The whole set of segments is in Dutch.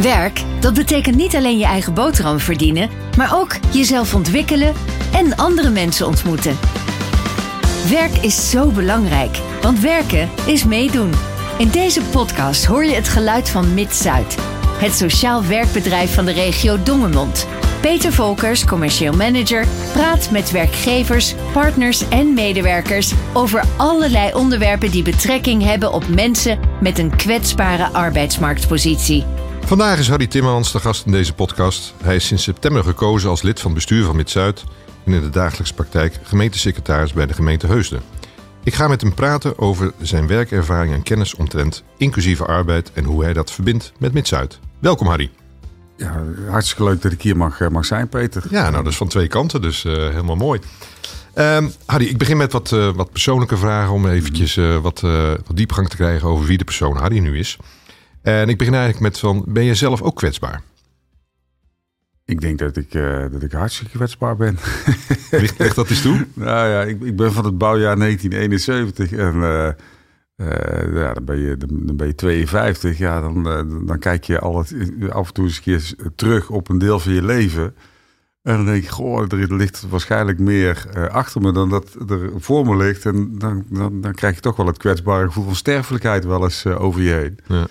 Werk, dat betekent niet alleen je eigen boterham verdienen, maar ook jezelf ontwikkelen en andere mensen ontmoeten. Werk is zo belangrijk, want werken is meedoen. In deze podcast hoor je het geluid van Mid-Zuid, het sociaal werkbedrijf van de regio Dongemond. Peter Volkers, commercieel manager, praat met werkgevers, partners en medewerkers over allerlei onderwerpen die betrekking hebben op mensen met een kwetsbare arbeidsmarktpositie. Vandaag is Harry Timmermans de gast in deze podcast. Hij is sinds september gekozen als lid van het bestuur van Mid-Zuid en in de dagelijkse praktijk gemeentesecretaris bij de gemeente Heusden. Ik ga met hem praten over zijn werkervaring en kennis omtrent inclusieve arbeid en hoe hij dat verbindt met Mid-Zuid. Welkom Harry. Ja, hartstikke leuk dat ik hier mag, eh, mag zijn, Peter. Ja, nou dat is van twee kanten, dus uh, helemaal mooi. Um, Harry, ik begin met wat, uh, wat persoonlijke vragen om eventjes uh, wat, wat diepgang te krijgen over wie de persoon Harry nu is. En ik begin eigenlijk met van, ben je zelf ook kwetsbaar? Ik denk dat ik, uh, dat ik hartstikke kwetsbaar ben. Ligt dat eens toe? nou ja, ik, ik ben van het bouwjaar 1971 en uh, uh, ja, dan, ben je, dan ben je 52. Ja, dan, dan kijk je al het, af en toe eens een keer terug op een deel van je leven. En dan denk je, goh, er ligt waarschijnlijk meer achter me dan dat er voor me ligt. En dan, dan, dan krijg je toch wel het kwetsbare gevoel van sterfelijkheid wel eens over je heen. Ja.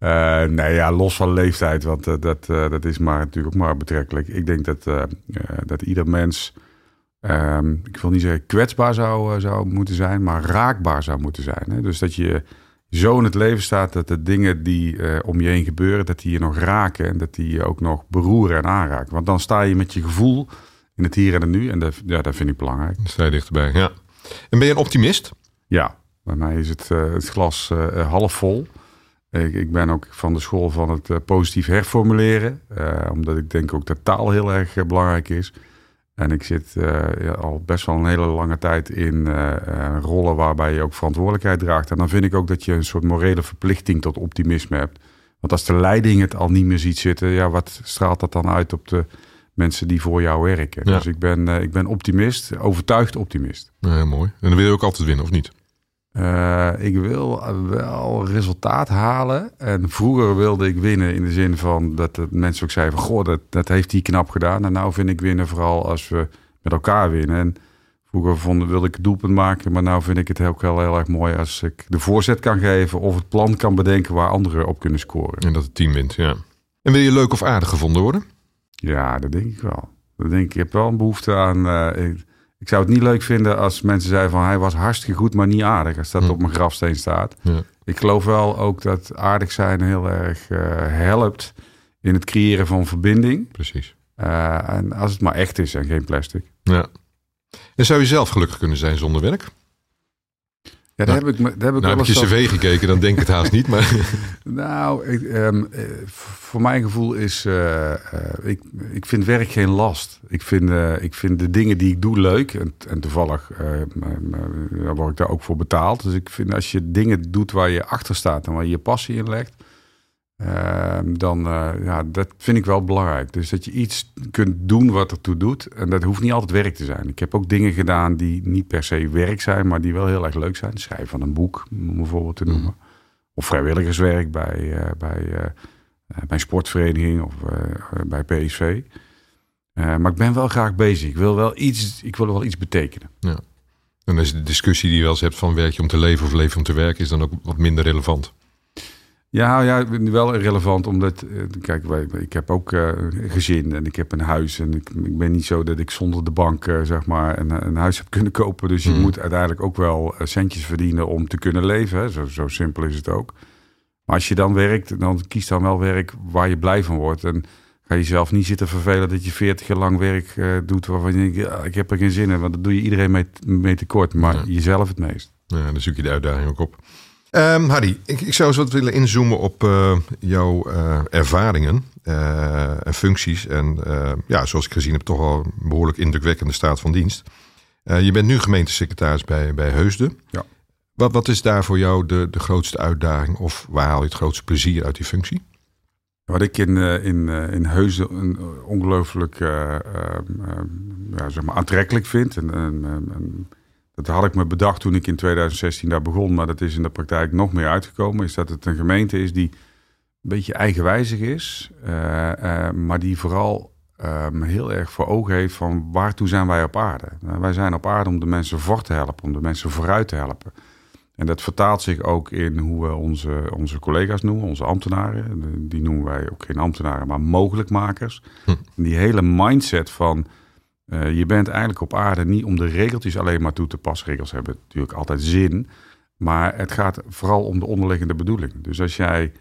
Uh, nee, ja, los van leeftijd, want uh, dat, uh, dat is maar natuurlijk ook maar betrekkelijk. Ik denk dat, dat ieder mens, ehm, ik wil niet zeggen kwetsbaar zou, zou moeten zijn, maar raakbaar zou moeten zijn. Hè? Dus dat je zo in het leven staat dat de dingen die om je heen gebeuren, dat die je nog raken en dat die je ook nog beroeren en aanraken. Want dan sta je met je gevoel in het hier en het nu en dat, ja, dat vind ik belangrijk. sta je dichterbij, ja. En ben je een optimist? Ja, bij mij is het, het glas half vol. Ik, ik, ben ook van de school van het uh, positief herformuleren. Uh, omdat ik denk ook dat taal heel erg uh, belangrijk is. En ik zit ja, al best wel een hele lange tijd in rollen waarbij je ook verantwoordelijkheid draagt. En dan vind ik ook dat je een soort morele verplichting tot optimisme hebt. Want als de leiding het al niet meer ziet zitten, ja, wat straalt dat dan uit op de mensen die voor jou werken? Ja. Dus ik ben, ik ben optimist, overtuigd optimist. Ja, mooi. En dan wil je ook altijd winnen, of niet? Uh, ik wil wel resultaat halen. En vroeger wilde ik winnen in de zin van dat de mensen ook zeiden van... Goh, dat, dat heeft hij knap gedaan. En nou vind ik winnen vooral als we met elkaar winnen. En vroeger vond, wilde ik het doelpunt maken. Maar nou vind ik het ook heel, heel erg mooi als ik de voorzet kan geven... of het plan kan bedenken waar anderen op kunnen scoren. En dat het team wint, ja. En wil je leuk of aardig gevonden worden? Ja, dat denk ik wel. Dat denk ik. ik heb wel een behoefte aan... Uh, ik zou het niet leuk vinden als mensen zeiden van hij was hartstikke goed, maar niet aardig. Als dat hm. op mijn grafsteen staat. Ja. Ik geloof wel ook dat aardig zijn heel erg uh, helpt in het creëren van verbinding. Precies. Uh, en als het maar echt is en geen plastic. Ja. En zou je zelf gelukkig kunnen zijn zonder werk? Ja, daar nou, heb ik, daar heb ik nou, heb je cv gekeken, dan denk ik het haast niet. Maar... nou, ik, um, voor mijn gevoel is, uh, uh, ik, ik vind werk geen last. Ik vind, uh, ik vind de dingen die ik doe leuk. En, en toevallig word ik daar ook voor betaald. Dus ik vind als je dingen doet waar je achter staat en waar je je passie in legt. Ehm, dan ja, dat vind ik wel belangrijk. Dus dat je iets kunt doen wat ertoe doet. En dat hoeft niet altijd werk te zijn. Ik heb ook dingen gedaan die niet per se werk zijn, maar die wel heel erg leuk zijn. Schrijven van een boek, om bijvoorbeeld te noemen. Mm. Of vrijwilligerswerk bij, bij bij een sportvereniging of uh, bij PSV. Uh, maar ik ben wel graag bezig. Ik wil wel iets, ik wil wel iets betekenen. Ja. En is de discussie die je wel eens hebt van werk je om te leven of leven om te werken, is dan ook wat minder relevant. Ja, ja, wel relevant omdat, kijk, ik heb ook uh, gezin en ik heb een huis en ik, ik, ben niet zo dat ik zonder de bank, uh, zeg maar, een, een, huis heb kunnen kopen. Dus je mm. moet uiteindelijk ook wel centjes verdienen om te kunnen leven. Hè. Zo, zo simpel is het ook. Maar als je dan werkt, dan kies dan wel werk waar je blij van wordt. En ga je zelf niet zitten vervelen dat je 40 jaar lang werk uh, doet waarvan je denkt, ja, ik heb er geen zin in. Want dat doe je iedereen mee, mee tekort, maar ja. jezelf het meest. Ja, dan zoek je de uitdaging ook op. Um, Hardy, ik, ik, zou eens wat willen inzoomen op uh, jouw uh, ervaringen en functies. En ja, zoals ik gezien heb, toch al een behoorlijk indrukwekkende staat van dienst. je bent nu gemeentesecretaris bij, bij Heusden. Ja. Wat, wat is daar voor jou de, de grootste uitdaging of waar haal je het grootste plezier uit die functie? Wat ik in, in, in Heusden een ongelooflijk ja, zeg maar aantrekkelijk vind. En, en, en, dat had ik me bedacht toen ik in 2016 daar begon, maar dat is in de praktijk nog meer uitgekomen. Is dat het een gemeente is die beetje eigenwijzig is, maar die vooral um, heel erg voor ogen heeft van waartoe zijn wij op aarde. wij zijn op aarde om de mensen voor te helpen, om de mensen vooruit te helpen. En dat vertaalt zich ook in hoe we onze, onze collega's noemen, onze ambtenaren. Die noemen wij ook geen ambtenaren, maar mogelijkmakers. Hm. Die hele mindset van uh, je bent eigenlijk op aarde niet om de regeltjes alleen maar toe te passen. Regels hebben natuurlijk altijd zin. Maar het gaat vooral om de onderliggende bedoeling. Dus als jij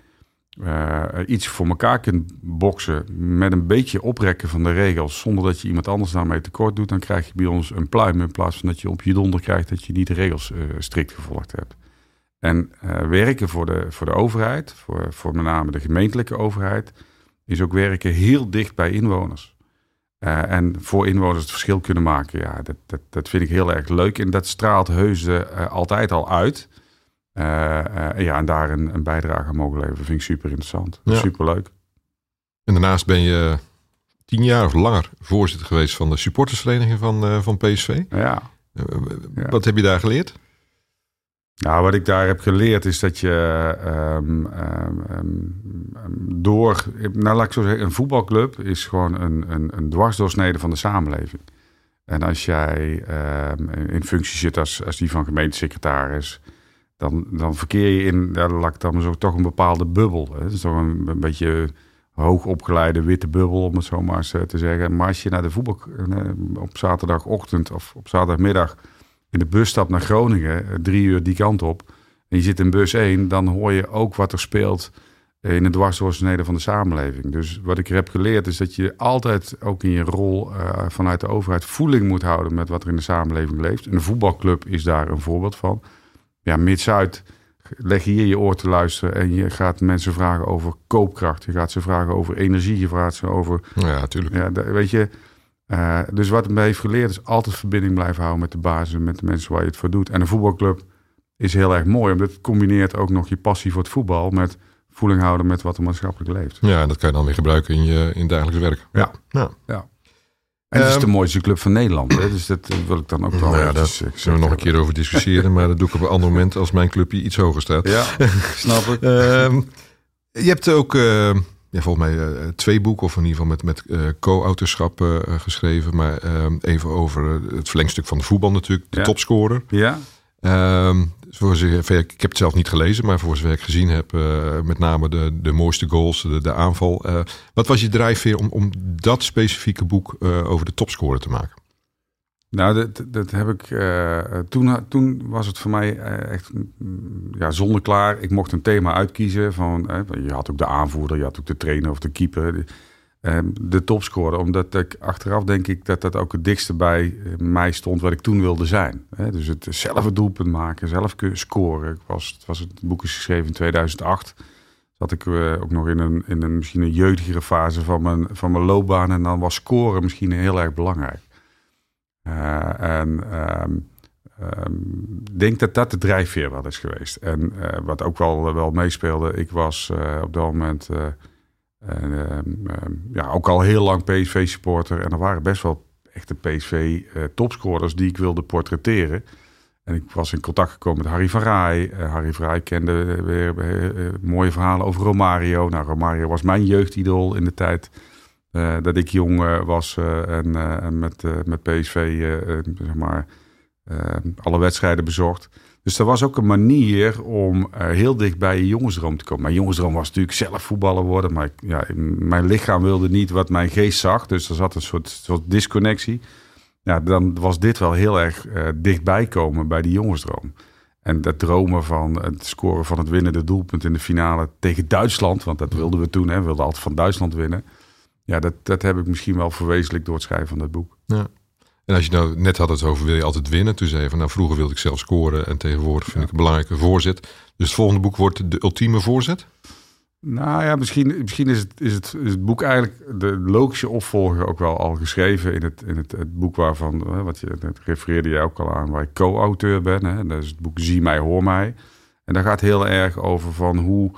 uh, iets voor elkaar kunt boksen met een beetje oprekken van de regels, zonder dat je iemand anders daarmee tekort doet, dan krijg je bij ons een pluim in plaats van dat je op je donder krijgt dat je niet de regels uh, strikt gevolgd hebt. En werken voor de, voor de overheid, voor, voor met name de gemeentelijke overheid, is ook werken heel dicht bij inwoners. En voor inwoners het verschil kunnen maken, ja, dat, dat, dat vind ik heel erg leuk. En dat straalt Heusden altijd al uit. Uh, ja, en daar een, een, bijdrage aan mogen leveren vind ik super interessant. Ja. Super leuk. En daarnaast ben je tien jaar of langer voorzitter geweest van de supportersvereniging van, van PSV. Ja. Wat heb je daar geleerd? Nou, wat ik daar heb geleerd is dat je um, um, door, nou laat ik zo zeggen, een voetbalclub is gewoon een, een, een dwarsdoorsnede van de samenleving. En als jij in functie zit als, als die van gemeentesecretaris, dan, dan verkeer je in, daar laat ik dan zo toch een bepaalde bubbel. Het is toch een, een beetje hoogopgeleide witte bubbel, om het zo maar eens eh, te zeggen. Maar als je naar de voetbal eh, op zaterdagochtend of op zaterdagmiddag in de bus stapt naar Groningen, eh, drie uur die kant op, en je zit in bus 1, dan hoor je ook wat er speelt in de dwarsdoorsnede van de samenleving. Dus wat ik er heb geleerd is dat je altijd ook in je rol vanuit de overheid voeling moet houden met wat er in de samenleving leeft. En de voetbalclub is daar een voorbeeld van ja, Mid-Zuid leg je hier je oor te luisteren en je gaat mensen vragen over koopkracht. Je gaat ze vragen over energie. Je vraagt ze over. Ja, natuurlijk. Ja, weet je. Uh, dus wat het me heeft geleerd is altijd verbinding blijven houden met de basis, met de mensen waar je het voor doet. En een voetbalclub is heel erg mooi, omdat het combineert ook nog je passie voor het voetbal met voeling houden met wat er maatschappelijk leeft. Ja, dat kan je dan weer gebruiken in je in dagelijks werk. Ja. ja. ja. En het is de ehm, mooiste club van Nederland. Hè? Dus dat wil ik dan ook wel. Nou ja, daar zullen we nog een keer over discussiëren. maar dat doe ik op een ander moment als mijn clubje iets hoger staat. Ja, snap ik. Ehm, je hebt ook uh, ja, volgens mij uh, twee boeken, of in ieder geval met, met uh, co-autorschap geschreven. Maar ehm, even over het verlengstuk van de voetbal natuurlijk. De topscorer. Ja. Um, voor zover, ik heb het zelf niet gelezen, maar voor zover ik gezien heb, uh, met name de, de mooiste goals, de, de aanval. Uh, wat was je drijfveer om, om dat specifieke boek uh, over de topscorer te maken? Nou, dat, dat heb ik. toen, toen was het voor mij echt mm, ja, zonder klaar. Ik mocht een thema uitkiezen. Van, je had ook de aanvoerder, je had ook de trainer of de keeper. Ehm, de topscorer. Omdat ik achteraf denk ik dat dat ook het dichtste bij eh, mij stond wat ik toen wilde zijn. dus het zelf het doelpunt maken, zelf scoren. Ik was, het was het boek is geschreven in 2008. Zat ik ook nog in een, in een misschien een jeugdigere fase van mijn, van mijn loopbaan. En dan was scoren misschien heel erg belangrijk. Uh, en um, denk dat dat de drijfveer wel is geweest. En wat ook wel, wel meespeelde, ik was op dat moment en, ehm, ja, ook al heel lang PSV-supporter. En er waren best wel echte PSV-topscorers die ik wilde portretteren. En ik was in contact gekomen met Harry van Rij. Harry van kende weer mooie verhalen over Romario. Nou, Romario was mijn jeugdidool in de tijd uh, dat ik jong was en, en met, met PSV zeg maar, alle wedstrijden bezocht. Dus er was ook een manier om heel dicht bij je jongensdroom te komen. Mijn jongensdroom was natuurlijk zelf voetballer worden. Maar ja, mijn lichaam wilde niet wat mijn geest zag. Dus er zat een soort, soort disconnectie. Ja, dan was dit wel heel erg dichtbij komen bij die jongensdroom. En dat dromen van het scoren van het winnende doelpunt in de finale tegen Duitsland. Want dat wilden we toen. Hè. We wilden altijd van Duitsland winnen. Ja, dat, dat heb ik misschien wel verwezenlijk door het schrijven van dat boek. Ja. En als je nou net had het over wil je altijd winnen. Toen zei je van nou vroeger wilde ik zelf scoren en tegenwoordig vind ik een belangrijke voorzet. Dus het volgende boek wordt de ultieme voorzet? Nou ja, misschien, misschien is, het, is, het, is het boek eigenlijk de logische opvolger ook wel al geschreven in het, in het, het boek waarvan, wat je dat refereerde je ook al aan, waar ik co-auteur ben. Hè? Dat is het boek Zie mij, hoor mij. En daar gaat heel erg over van hoe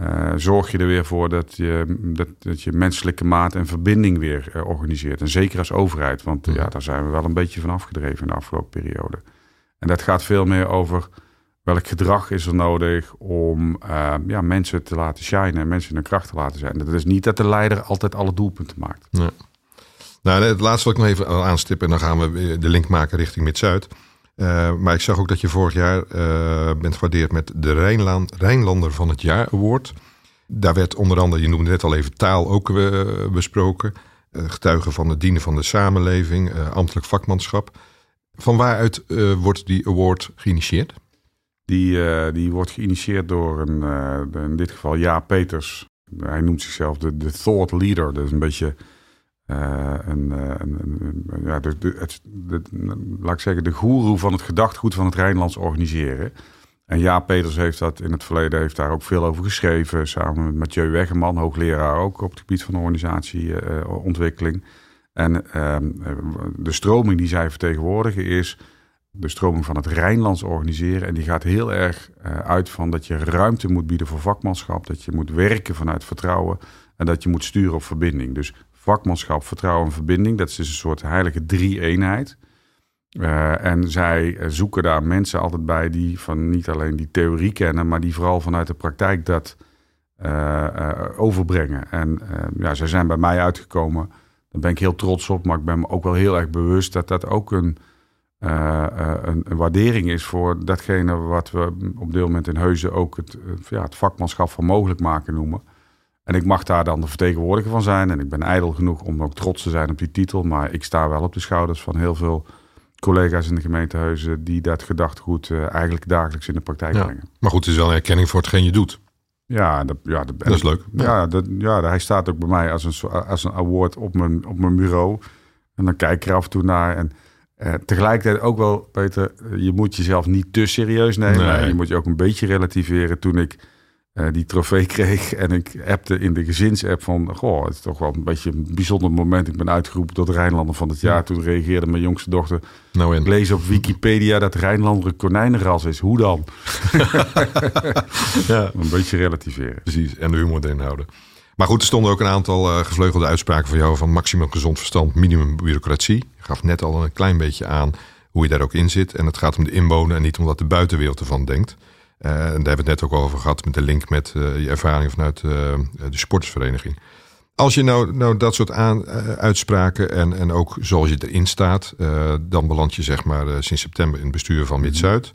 uh, zorg je er weer voor dat je, dat, dat je menselijke maat en verbinding weer uh, organiseert. En zeker als overheid, want ja, daar zijn we wel een beetje van afgedreven in de afgelopen periode. En dat gaat veel meer over welk gedrag is er nodig om uh, ja, mensen te laten shinen en mensen in hun kracht te laten zijn. Dat is niet dat de leider altijd alle doelpunten maakt. Ja. Nou, het laatste wat ik nog even aanstip en dan gaan we de link maken richting Mid-Zuid. Uh, maar ik zag ook dat je vorig jaar uh, bent gewaardeerd met de Rijnland, Rijnlander van het Jaar Award. Daar werd onder andere, je noemde net al even taal ook uh, besproken. getuigen van het dienen van de samenleving, ambtelijk vakmanschap. Van waaruit wordt die award geïnitieerd? Die, die wordt geïnitieerd door een, in dit geval Jaap Peters. Hij noemt zichzelf de thought leader. Dat is een beetje uh, een, een, ja, de, het, laat ik zeggen, de goeroe van het gedachtgoed van het Rijnlands organiseren. En ja, Peters heeft dat in het verleden heeft daar ook veel over geschreven. Samen met Mathieu Weggeman, hoogleraar ook op het gebied van organisatieontwikkeling. en uh, de stroming die zij vertegenwoordigen is de stroming van het Rijnlands organiseren. En die gaat heel erg uit van dat je ruimte moet bieden voor vakmanschap. Dat je moet werken vanuit vertrouwen. En dat je moet sturen op verbinding. Dus vakmanschap, vertrouwen en verbinding. Dat is dus een soort heilige drie-eenheid. Uh, en zij zoeken daar mensen altijd bij die van niet alleen die theorie kennen, maar die vooral vanuit de praktijk dat uh, overbrengen. En ja, zij zijn bij mij uitgekomen. Daar ben ik heel trots op, maar ik ben me ook wel heel erg bewust dat dat ook een, een, een, waardering is voor datgene wat we op dit moment in Heuzen ook het, ja, het vakmanschap van mogelijk maken noemen. En ik mag daar dan de vertegenwoordiger van zijn. En ik ben ijdel genoeg om ook trots te zijn op die titel. Maar ik sta wel op de schouders van heel veel collega's in de gemeentehuizen die dat gedachtegoed uh, eigenlijk dagelijks in de praktijk ja. brengen. Maar goed, het is wel een erkenning voor hetgeen je doet. Ja, dat, ja, dat, dat is leuk. Ja, dat, ja, hij staat ook bij mij als een, als een award op mijn, op mijn bureau. En dan kijk ik er af en toe naar. En uh, tegelijkertijd ook wel, Peter, je moet jezelf niet te serieus nemen. Nee. Je moet je ook een beetje relativeren. Toen ik die trofee kreeg. En ik appte in de gezinsapp van... Goh, het is toch wel een beetje een bijzonder moment. Ik ben uitgeroepen tot Rijnlander van het jaar. Ja. Toen reageerde mijn jongste dochter. Nou. Ik lees op Wikipedia dat Rijnlander een konijnenras is. Hoe dan? ja. Een beetje relativeren. Precies, en de humor erin houden. Maar goed, er stonden ook een aantal uh, gevleugelde uitspraken van jou... van maximum gezond verstand, minimum bureaucratie. Je gaf net al een klein beetje aan hoe je daar ook in zit. En het gaat om de inwoner en niet om wat de buitenwereld ervan denkt. Uh, en daar hebben we het net ook over gehad met de link met uh, je ervaring vanuit uh, de sportsvereniging. Als je nou, nou dat soort aan, uitspraken en, en ook zoals je erin staat, dan beland je zeg maar sinds september in het bestuur van Mid-Zuid.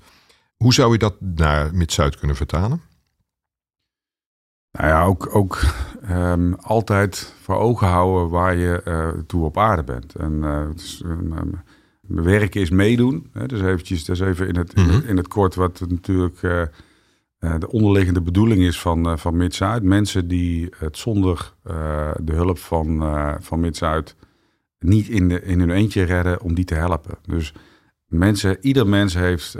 Hoe zou je dat naar Mid-Zuid kunnen vertalen? Nou ja, ook, ook um, altijd voor ogen houden waar je toe op aarde bent. En dus, um, werken is meedoen. Hè, dus eventjes, dat is even in het, in het kort wat natuurlijk uh, uh, de onderliggende bedoeling is van, uh, van Mid-Zuid. Mensen die het zonder de hulp van, van Mid-Zuid niet in, de, in hun eentje redden om die te helpen. Dus mensen, ieder mens heeft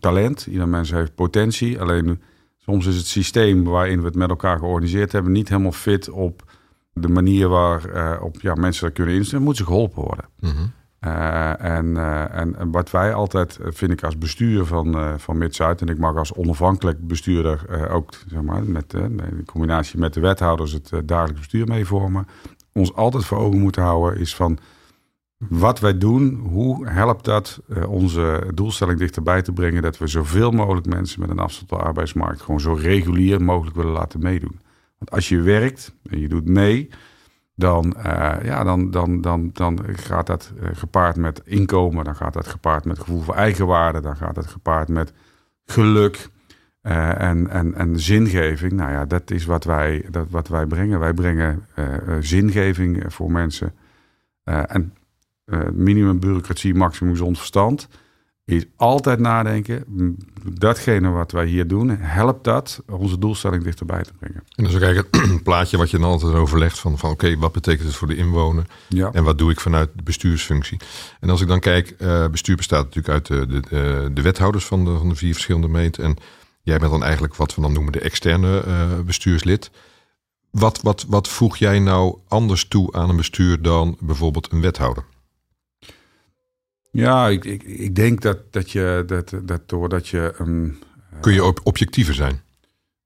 talent, ieder mens heeft potentie. Alleen soms is het systeem waarin we het met elkaar georganiseerd hebben niet helemaal fit op de manier waarop ja, mensen dat kunnen instellen. Moeten ze geholpen worden. Mm -hmm. En, uh, en, en, wat wij altijd, vind ik als bestuur van, van Mid-Zuid... en ik mag als onafhankelijk bestuurder ook, zeg maar, met, in combinatie met de wethouders... het dagelijks bestuur mee vormen. Ons altijd voor ogen moeten houden is van... wat wij doen, hoe helpt dat onze doelstelling dichterbij te brengen... dat we zoveel mogelijk mensen met een afstand op de arbeidsmarkt... gewoon zo regulier mogelijk willen laten meedoen. Want als je werkt en je doet mee dan, uh, ja, dan, dan, dan, dan gaat dat uh, gepaard met inkomen, dan gaat dat gepaard met gevoel voor eigenwaarde, dan gaat dat gepaard met geluk uh, en, en, en zingeving. Nou ja, dat is wat wij, dat, wat wij brengen. Wij brengen zingeving voor mensen. en minimum bureaucratie, maximum gezond verstand is altijd nadenken. Datgene wat wij hier doen, helpt dat onze doelstelling dichterbij te brengen. En dan is ook eigenlijk het plaatje wat je dan altijd overlegt van, van oké, okay, wat betekent het voor de inwoner? Ja. En wat doe ik vanuit de bestuursfunctie? En als ik dan kijk, uh, bestuur bestaat natuurlijk uit de, de, de wethouders van de, van de vier verschillende gemeenten. En jij bent dan eigenlijk wat we dan noemen de externe uh, bestuurslid. Wat, wat, wat voeg jij nou anders toe aan een bestuur dan bijvoorbeeld een wethouder? Ja, ik, ik, ik denk dat, dat je dat, dat doordat je. Um, Kun je op objectiever zijn?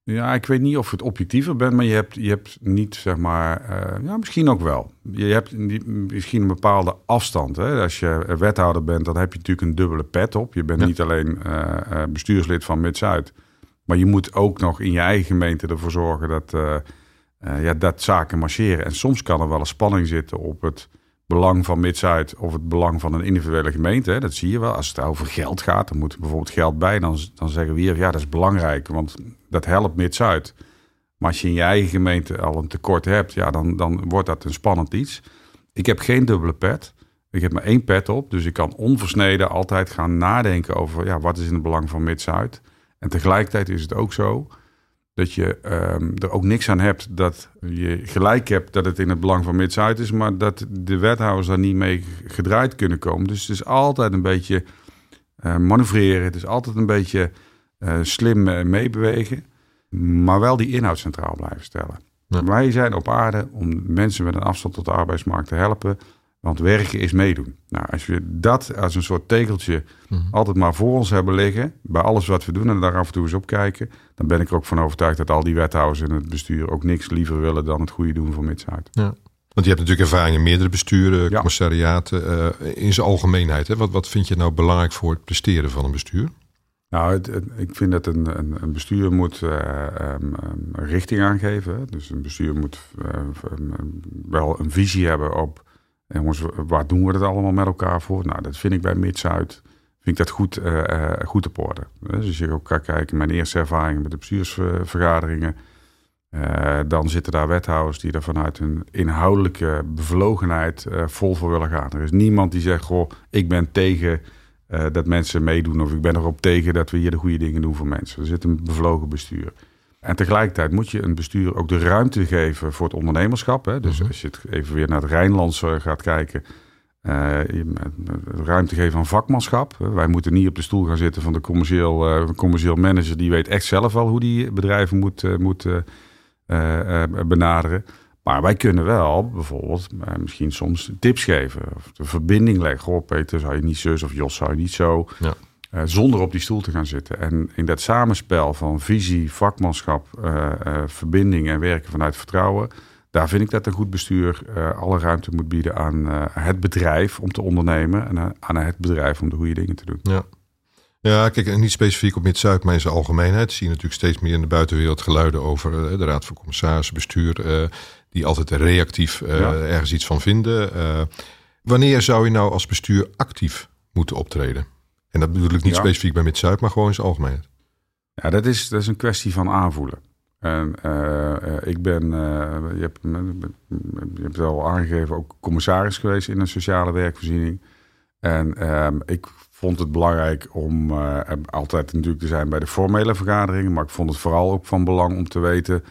Ja, ik weet niet of het objectiever bent, maar je hebt, je hebt niet, zeg maar, uh, ja, misschien ook wel. Je hebt misschien een bepaalde afstand. Hè? Als je wethouder bent, dan heb je natuurlijk een dubbele pet op. Je bent niet alleen uh, bestuurslid van Mid-Zuid, maar je moet ook nog in je eigen gemeente ervoor zorgen dat, uh, ja, dat zaken marcheren. En soms kan er wel een spanning zitten op het belang van Mid-Zuid of het belang van een individuele gemeente. Hè. Dat zie je wel. Als het over geld gaat, dan moet er bijvoorbeeld geld bij. Dan, dan zeggen we hier, ja, dat is belangrijk, want dat helpt Mid-Zuid. Maar als je in je eigen gemeente al een tekort hebt, ja, dan, dan wordt dat een spannend iets. Ik heb geen dubbele pet. Ik heb maar één pet op, dus ik kan onversneden altijd gaan nadenken over ja, wat is in het belang van Mid-Zuid. En tegelijkertijd is het ook zo dat je um, er ook niks aan hebt dat je gelijk hebt dat het in het belang van Mid-Zuid is, maar dat de wethouders daar niet mee gedraaid kunnen komen. Dus het is altijd een beetje uh, manoeuvreren, het is altijd een beetje uh, slim uh, meebewegen, maar wel die inhoud centraal blijven stellen. Ja. Wij zijn op aarde om mensen met een afstand tot de arbeidsmarkt te helpen. Want werken is meedoen. Nou, als we dat als een soort tegeltje mm. altijd maar voor ons hebben liggen, bij alles wat we doen en daar af en toe eens op kijken, dan ben ik er ook van overtuigd dat al die wethouders in het bestuur ook niks liever willen dan het goede doen voor Mid-Zuid. Ja. Want je hebt natuurlijk ervaring in meerdere besturen, ja. commissariaten, uh, in zijn algemeenheid. Hè? Wat, wat vind je nou belangrijk voor het presteren van een bestuur? Nou, het, het, ik vind dat een, een, een bestuur moet uh, um, een richting aangeven. Dus een bestuur moet uh, wel een visie hebben op en waar doen we het allemaal met elkaar voor? Nou, dat vind ik bij Mid-Zuid vind ik dat goed, uh, goed op orde. Dus als je ook kan kijken, mijn eerste ervaringen met de bestuursvergaderingen. Dan zitten daar wethouders die er vanuit hun inhoudelijke bevlogenheid vol voor willen gaan. Er is niemand die zegt, goh, ik ben tegen dat mensen meedoen... of ik ben erop tegen dat we hier de goede dingen doen voor mensen. Er zit een bevlogen bestuur. En tegelijkertijd moet je een bestuur ook de ruimte geven voor het ondernemerschap. Hè? Dus mm -hmm. als je het even weer naar het Rijnlandse gaat kijken... Uh, ruimte geven aan vakmanschap. Wij moeten niet op de stoel gaan zitten van de commercieel, uh, commercieel manager. Die weet echt zelf wel hoe die bedrijven moet, uh, moet benaderen. Maar wij kunnen wel bijvoorbeeld misschien soms tips geven. Of de verbinding leggen. Oh Peter, zou je niet zus of Jos, zou je niet zo. Ja. Uh, zonder op die stoel te gaan zitten. En in dat samenspel van visie, vakmanschap, uh, uh, verbinding en werken vanuit vertrouwen. Daar vind ik dat een goed bestuur alle ruimte moet bieden aan het bedrijf om te ondernemen. En aan het bedrijf om de goede dingen te doen. Ja. Ja, kijk, en niet specifiek op Mid-Zuid, maar in zijn algemeenheid. Zie je natuurlijk steeds meer in de buitenwereld geluiden over de Raad van Commissarissen, bestuur. die altijd reactief ja. ergens iets van vinden. wanneer zou je nou als bestuur actief moeten optreden? En dat bedoel ik niet ja. specifiek bij Mid-Zuid, maar gewoon in zijn algemeen. Ja, dat is, dat is een kwestie van aanvoelen. En uh, ik ben, uh, je, hebt, je hebt wel aangegeven, ook commissaris geweest in een sociale werkvoorziening. En uh, ik vond het belangrijk om altijd natuurlijk te zijn bij de formele vergaderingen. Maar ik vond het vooral ook van belang om te weten,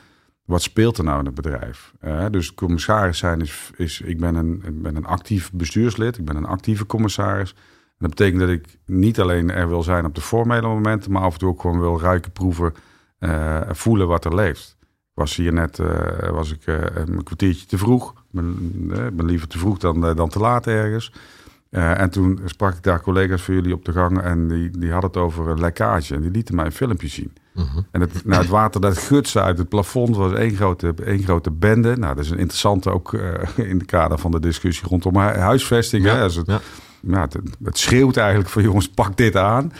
wat speelt er nou in het bedrijf? dus commissaris zijn is, is ik ben een, ik ben een actief bestuurslid, ik ben een actieve commissaris dat betekent dat ik niet alleen er wil zijn op de formele momenten, maar af en toe ook gewoon wil ruiken, proeven, uh, voelen wat er leeft. Ik was hier net uh, was ik, uh, een kwartiertje te vroeg. Ik ben, liever te vroeg dan, dan te laat ergens. en toen sprak ik daar collega's voor jullie op de gang en die, die hadden het over een lekkage. En die lieten mij een filmpje zien. Uh -huh. En het, nou, het water dat gutste uit het plafond was één grote, één grote bende. Nou, dat is een interessante ook in het kader van de discussie rondom huisvesting. Ja, hè, als het, ja ja, het, het, schreeuwt eigenlijk van jongens, pak dit aan.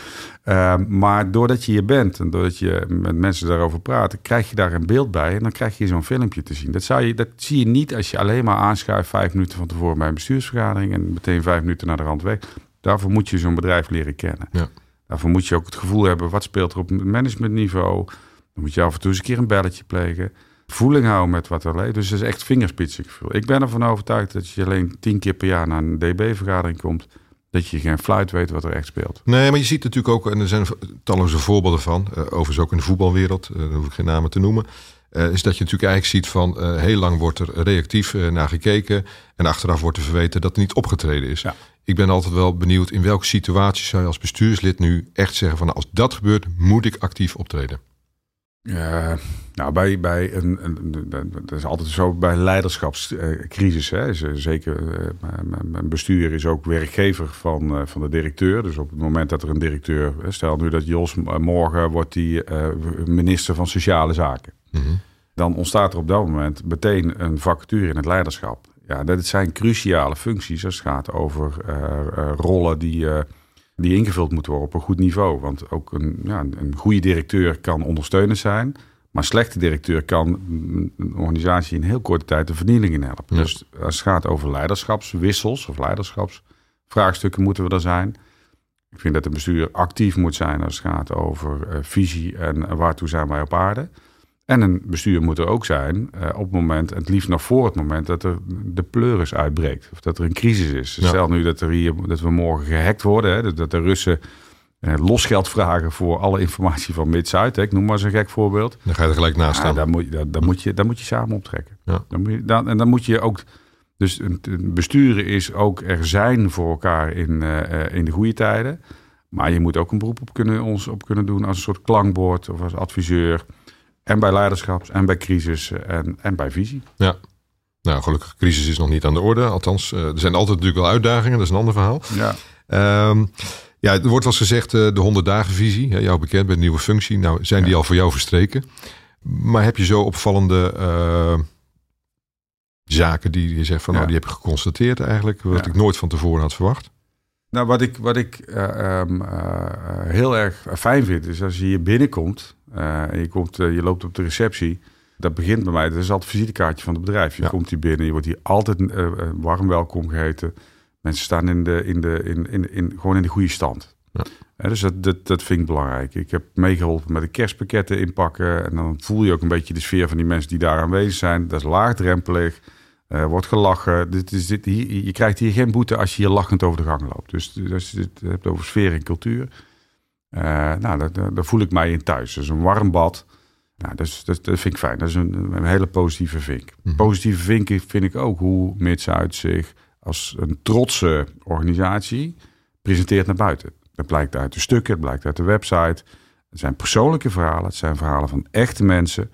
Uh, maar doordat je hier bent en doordat je met mensen daarover praat, krijg je daar een beeld bij en dan krijg je zo'n filmpje te zien. Dat, zou je, dat zie je niet als je alleen maar aanschuift vijf minuten van tevoren bij een bestuursvergadering en meteen vijf minuten naar de rand weg. Daarvoor moet je zo'n bedrijf leren kennen. Ja. Daarvoor moet je ook het gevoel hebben, wat speelt er op managementniveau? Dan moet je af en toe eens een keer een belletje plegen voeling houden met wat er leeft. Dus het is echt vingerspitsengevoel. Ik ben ervan overtuigd dat je alleen tien keer per jaar naar een DB-vergadering komt dat je geen fluit weet wat er echt speelt. Nee, maar je ziet natuurlijk ook, en er zijn talloze voorbeelden van, uh, overigens ook in de voetbalwereld, uh, daar hoef ik geen namen te noemen, uh, is dat je natuurlijk eigenlijk ziet van heel lang wordt er reactief naar gekeken en achteraf wordt er verweten dat er niet opgetreden is. Ja. Ik ben altijd wel benieuwd in welke situatie zou je als bestuurslid nu echt zeggen van nou, als dat gebeurt moet ik actief optreden. Uh, nou, bij, bij een, een, dat is altijd zo bij leiderschapscrisis. Hè. Zeker, uh, mijn bestuur is ook werkgever van, van de directeur. Dus op het moment dat er een directeur, stel nu dat Jos morgen wordt die minister van Sociale Zaken. Mm -hmm. Dan ontstaat er op dat moment meteen een vacature in het leiderschap. Ja, dat zijn cruciale functies als het gaat over rollen die die ingevuld moeten worden op een goed niveau. Want ook een, ja, een goede directeur kan ondersteunend zijn. Maar een slechte directeur kan een organisatie in heel korte tijd de vernieling in helpen. Dus als het gaat over leiderschapswissels of leiderschapsvraagstukken moeten we er zijn. Ik vind dat het bestuur actief moet zijn als het gaat over uh, visie en waartoe zijn wij op aarde. En een bestuur moet er ook zijn uh, op het moment, en het liefst nog voor het moment, dat er de pleuris uitbreekt. Of dat er een crisis is. Ja. Stel nu dat, er hier, dat we morgen gehackt worden, hè, dat de Russen uh, losgeld vragen voor alle informatie van Mid-Zuid. Ik noem maar eens een gek voorbeeld. Dan ga je er gelijk naast staan. Ja, daar, moet, daar, daar, moet je, daar moet je samen optrekken. Ja. Dan moet je, dan, en dan moet je ook. Dus besturen is ook er zijn voor elkaar in, uh, in de goede tijden. Maar je moet ook een beroep op kunnen, ons op kunnen doen als een soort klankbord of als adviseur. En bij leiderschaps en bij crisis en, en bij visie. Ja. Nou, gelukkig, crisis is nog niet aan de orde. Althans, er zijn altijd natuurlijk wel uitdagingen. Dat is een ander verhaal. Ja. Um, ja, er wordt wel eens gezegd uh, de 100 dagen visie. jou bekend met een nieuwe functie. Nou, zijn die al voor jou verstreken? Maar heb je zo opvallende uh, zaken die je zegt van, nou, die heb ik geconstateerd eigenlijk, wat ik nooit van tevoren had verwacht? Nou, wat ik, wat ik uh, um, heel erg fijn vind, is als je hier binnenkomt en je, komt, je loopt op de receptie. Dat begint bij mij, dat is altijd het visitekaartje van het bedrijf. Je komt hier binnen, je wordt hier altijd warm welkom geheten. Mensen staan in de, in de, in, in, in, gewoon in de goede stand. Ja. dus dat, dat, dat vind ik belangrijk. Ik heb meegeholpen met de kerstpakketten inpakken. En dan voel je ook een beetje de sfeer van die mensen die daar aanwezig zijn. Dat is laagdrempelig. Uh, wordt gelachen. Dit is dit, hier, je krijgt hier geen boete als je hier lachend over de gang loopt. Dus als je het hebt over sfeer en cultuur. Uh, nou, daar, daar, voel ik mij in thuis. Dus een warm bad. Nou, dat, dat, dat vind ik fijn. Dat is een, een hele positieve vink. Mm Positieve vink vind ik ook hoe Mid-Zuid zich als een trotse organisatie presenteert naar buiten. Dat blijkt uit de stukken, het blijkt uit de website. Het zijn persoonlijke verhalen, het zijn verhalen van echte mensen.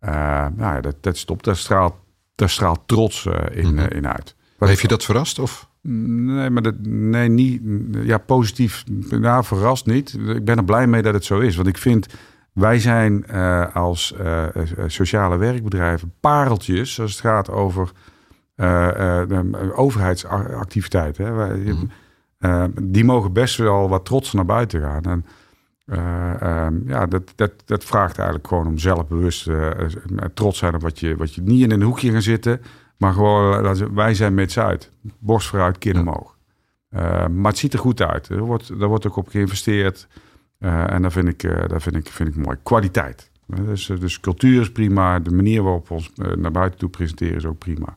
Uh, nou ja, dat, dat stopt, daar straalt, daar straalt trots uh, in, uh, in uit. Wat Heeft je dat verrast? Of? Nee, maar dat, nee, niet. Ja, positief. Nou, verrast niet. Ik ben er blij mee dat het zo is. Want ik vind, wij zijn als sociale werkbedrijven pareltjes als het gaat over uh, overheidsactiviteiten. Hè. Mm. die mogen best wel wat trots naar buiten gaan. En, ehm, ja, dat, dat, dat vraagt eigenlijk gewoon om zelfbewust trots zijn op wat je, wat je niet in een hoekje gaan zitten, maar gewoon wij zijn met Zuid. Borst vooruit, kin omhoog. maar het ziet er goed uit. Er wordt, daar wordt ook op geïnvesteerd. en dat vind ik, dat vind ik, vind ik mooi. Kwaliteit. Dus, dus cultuur is prima. De manier waarop we ons naar buiten toe presenteren is ook prima.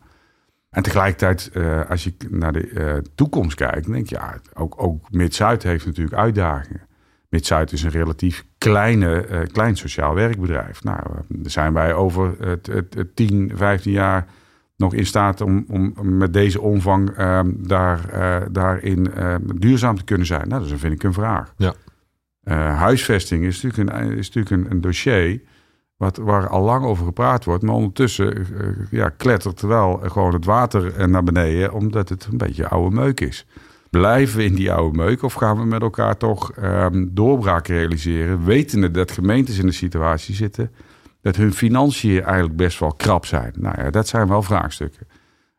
En tegelijkertijd, uh, als je naar de uh, toekomst kijkt, denk je, ja, ook, ook Mid-Zuid heeft natuurlijk uitdagingen. Mid-Zuid is een relatief kleine, uh, klein sociaal werkbedrijf. Nou, daar zijn wij over het, het, het 10, 15 jaar nog in staat om, om met deze omvang ehm, daar, daarin ehm, duurzaam te kunnen zijn. Nou, dat is, vind ik een vraag. Ja. huisvesting is natuurlijk een, is natuurlijk een, een dossier wat, waar al lang over gepraat wordt. Maar ondertussen uh, ja, klettert wel gewoon het water naar beneden, omdat het een beetje oude meuk is. Blijven we in die oude meuk of gaan we met elkaar toch um, doorbraken realiseren, wetende dat gemeentes in de situatie zitten dat hun financiën eigenlijk best wel krap zijn? Nou ja, dat zijn wel vraagstukken.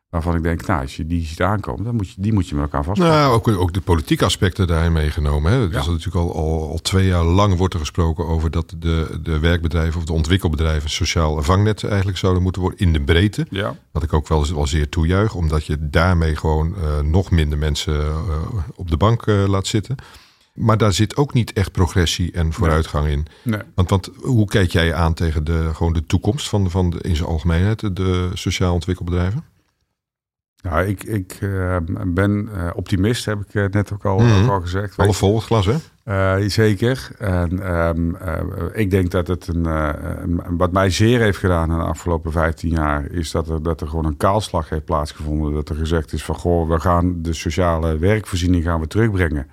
Waarvan ik denk, nou, als je die ziet aankomen, dan moet je, die moet je met elkaar vastpakken. Nou, ook, ook de politieke aspecten daarin meegenomen. Hè? Dus ja. natuurlijk al, al, al, twee jaar lang wordt er gesproken over dat de, de werkbedrijven of de ontwikkelbedrijven een sociaal vangnet eigenlijk zouden moeten worden in de breedte. Ja. Wat ik ook wel, wel zeer toejuich, omdat je daarmee gewoon uh, nog minder mensen uh, op de bank uh, laat zitten. Maar daar zit ook niet echt progressie en vooruitgang in. Nee. Want, want hoe kijk jij aan tegen de, gewoon de toekomst van, van de, in zijn algemeenheid, de sociaal ontwikkelbedrijven? Nou, ik, ik uh, ben uh, optimist, heb ik net ook al, mm -hmm. ook al gezegd. Alle vol het glas, hè? Uh, zeker. En um, ik denk dat het een, wat mij zeer heeft gedaan in de afgelopen 15 jaar, is dat er, dat er gewoon een kaalslag heeft plaatsgevonden. Dat er gezegd is van, goh, we gaan de sociale werkvoorziening gaan we terugbrengen.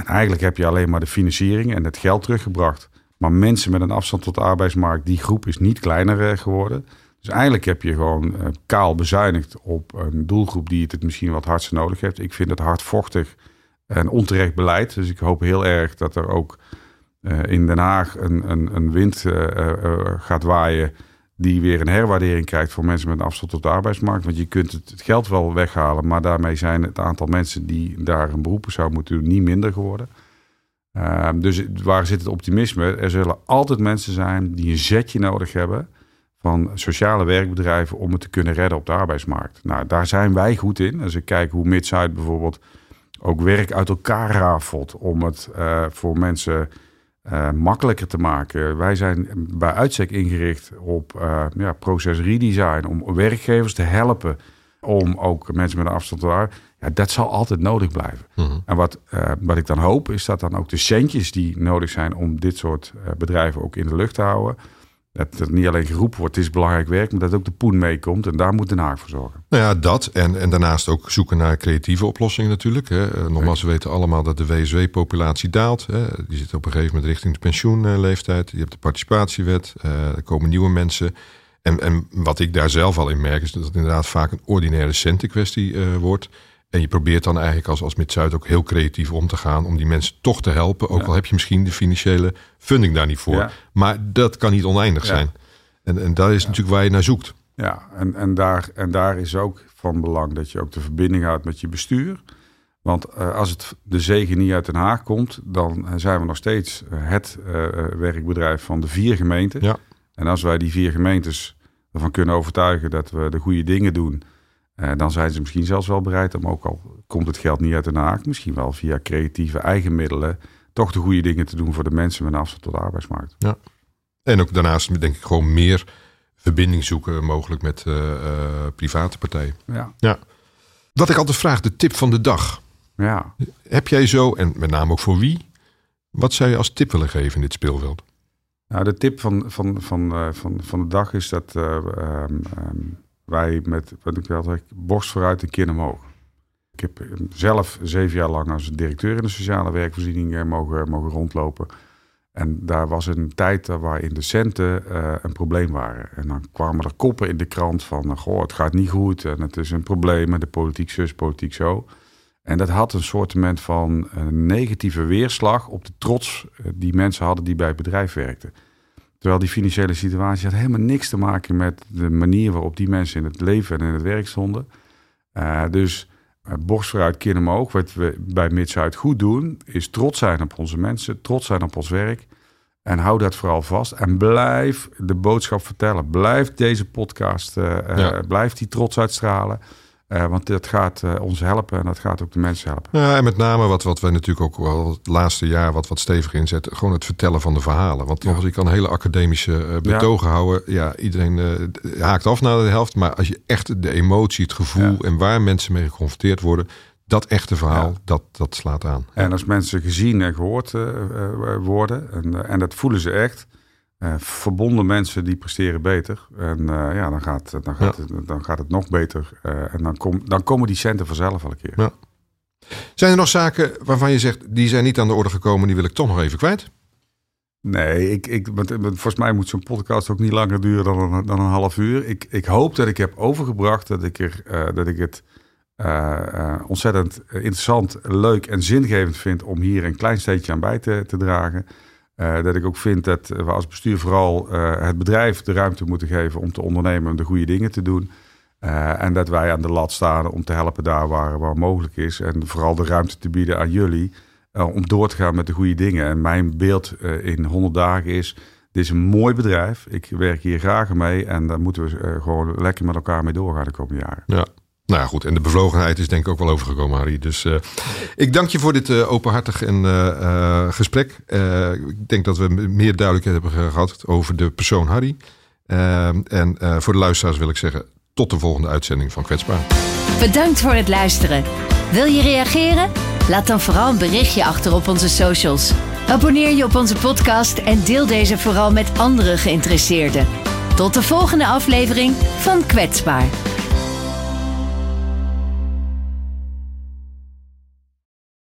En eigenlijk heb je alleen maar de financiering en het geld teruggebracht. Maar mensen met een afstand tot de arbeidsmarkt, die groep is niet kleiner geworden. Dus eigenlijk heb je gewoon kaal bezuinigd op een doelgroep die het, misschien wat hardst nodig heeft. Ik vind het hardvochtig en onterecht beleid. Dus ik hoop heel erg dat er ook in Den Haag een, een, een wind gaat waaien die weer een herwaardering krijgt voor mensen met een afstand tot de arbeidsmarkt. Want je kunt het, geld wel weghalen, maar daarmee zijn het aantal mensen die daar een beroep zou moeten doen niet minder geworden. Ehm, dus waar zit het optimisme? Er zullen altijd mensen zijn die een zetje nodig hebben van sociale werkbedrijven om het te kunnen redden op de arbeidsmarkt. Nou, daar zijn wij goed in. Als ik kijk hoe Midzuid bijvoorbeeld ook werk uit elkaar rafelt om het uh, voor mensen uh, makkelijker te maken. Wij zijn bij uitstek ingericht op uh, ja, proces redesign, om werkgevers te helpen om ook mensen met een afstand te houden. Ja, dat zal altijd nodig blijven. Mhm. En wat, uh, wat ik dan hoop, is dat dan ook de centjes die nodig zijn om dit soort bedrijven ook in de lucht te houden, dat het niet alleen geroepen wordt, het is belangrijk werk, maar dat ook de poen meekomt. En daar moet Den Haag voor zorgen. Nou ja, dat. En, en daarnaast ook zoeken naar creatieve oplossingen natuurlijk. Hè. Eh, nogmaals, we weten allemaal dat de WSW-populatie daalt. Hè. Die zit op een gegeven moment richting de pensioenleeftijd. Je hebt de participatiewet. Uh, er komen nieuwe mensen. En, en wat ik daar zelf al in merk, is dat het inderdaad vaak een ordinaire centenkwestie uh, wordt. En je probeert dan eigenlijk als, als Mid-Zuid ook heel creatief om te gaan om die mensen toch te helpen. Ook al heb je misschien de financiële funding daar niet voor. Maar dat kan niet oneindig zijn. En, en dat is natuurlijk waar je naar zoekt. Ja, en, en, daar, en daar is ook van belang dat je ook de verbinding houdt met je bestuur. Want uh, als het de zegen niet uit Den Haag komt, dan zijn we nog steeds het uh, werkbedrijf van de vier gemeenten. Ja. En als wij die vier gemeentes ervan kunnen overtuigen dat we de goede dingen doen uh, dan zijn ze misschien zelfs wel bereid om, ook al komt het geld niet uit Den Haag, misschien wel via creatieve eigen middelen, toch de goede dingen te doen voor de mensen met afstand tot de arbeidsmarkt. Ja. En ook daarnaast denk ik gewoon meer verbinding zoeken mogelijk met uh, uh, private partijen. Ja. ja. Wat ik altijd vraag, de tip van de dag. Ja. Heb jij zo, en met name ook voor wie, wat zou je als tip willen geven in dit speelveld? Nou, de tip van, van, van, van, van de dag is dat um, wij met, wat ik zeg, borst vooruit en kin omhoog. Ik heb zelf zeven jaar lang als directeur in de sociale werkvoorziening eh, mogen, mogen rondlopen. En daar was een tijd waarin de centen uh, een probleem waren. En dan kwamen er koppen in de krant van, goh, het gaat niet goed en het is een probleem en de politiek zus, politiek zo. En dat had een soort van een negatieve weerslag op de trots eh, die mensen hadden die bij het bedrijf werkten. Terwijl die financiële situatie had helemaal niks te maken met de manier waarop die mensen in het leven en in het werk stonden. Uh, dus uh, borst vooruit, kin omhoog. Wat we bij Mid-Zuid goed doen, is trots zijn op onze mensen, trots zijn op ons werk. En hou dat vooral vast. En blijf de boodschap vertellen. Blijf deze podcast, uh, ja. blijf die trots uitstralen. Uh, want dat gaat uh, ons helpen en dat gaat ook de mensen helpen. Ja, en met name wat, wat wij natuurlijk ook wel het laatste jaar wat, wat steviger inzetten. Gewoon het vertellen van de verhalen. Want ja. als ik kan hele academische uh, betogen ja. houden. Ja, iedereen haakt af na de helft. Maar als je echt de emotie, het gevoel en waar mensen mee geconfronteerd worden. Dat echte verhaal, dat, dat slaat aan. En als mensen gezien en gehoord worden. En, en dat voelen ze echt. Uh, verbonden mensen die presteren beter. En uh, ja, dan gaat, dan, gaat ja. het, dan gaat het nog beter. Uh, en dan, kom, dan komen die centen vanzelf al een keer. Ja. Zijn er nog zaken waarvan je zegt, die zijn niet aan de orde gekomen, die wil ik toch nog even kwijt? Nee, ik, ik, want, volgens mij moet zo'n podcast ook niet langer duren dan een, dan een half uur. Ik, ik hoop dat ik heb overgebracht dat ik, er, dat ik het ontzettend interessant, leuk en zingevend vind om hier een klein steentje aan bij te, te dragen. Uh, dat ik ook vind dat we als bestuur vooral uh, het bedrijf de ruimte moeten geven om te ondernemen, om de goede dingen te doen. Uh, en dat wij aan de lat staan om te helpen daar waar, waar mogelijk is. En vooral de ruimte te bieden aan jullie om door te gaan met de goede dingen. En mijn beeld in 100 dagen is, dit is een mooi bedrijf. Ik werk hier graag mee en daar moeten we gewoon lekker met elkaar mee doorgaan de komende jaren. Ja. Nou goed. En de bevlogenheid is denk ik ook wel overgekomen, Harry. Dus uh, ik dank je voor dit uh, openhartig en, uh, gesprek. ik denk dat we meer duidelijkheid hebben gehad over de persoon Harry. en voor de luisteraars wil ik zeggen, tot de volgende uitzending van Kwetsbaar. Bedankt voor het luisteren. Wil je reageren? Laat dan vooral een berichtje achter op onze socials. Abonneer je op onze podcast en deel deze vooral met andere geïnteresseerden. Tot de volgende aflevering van Kwetsbaar.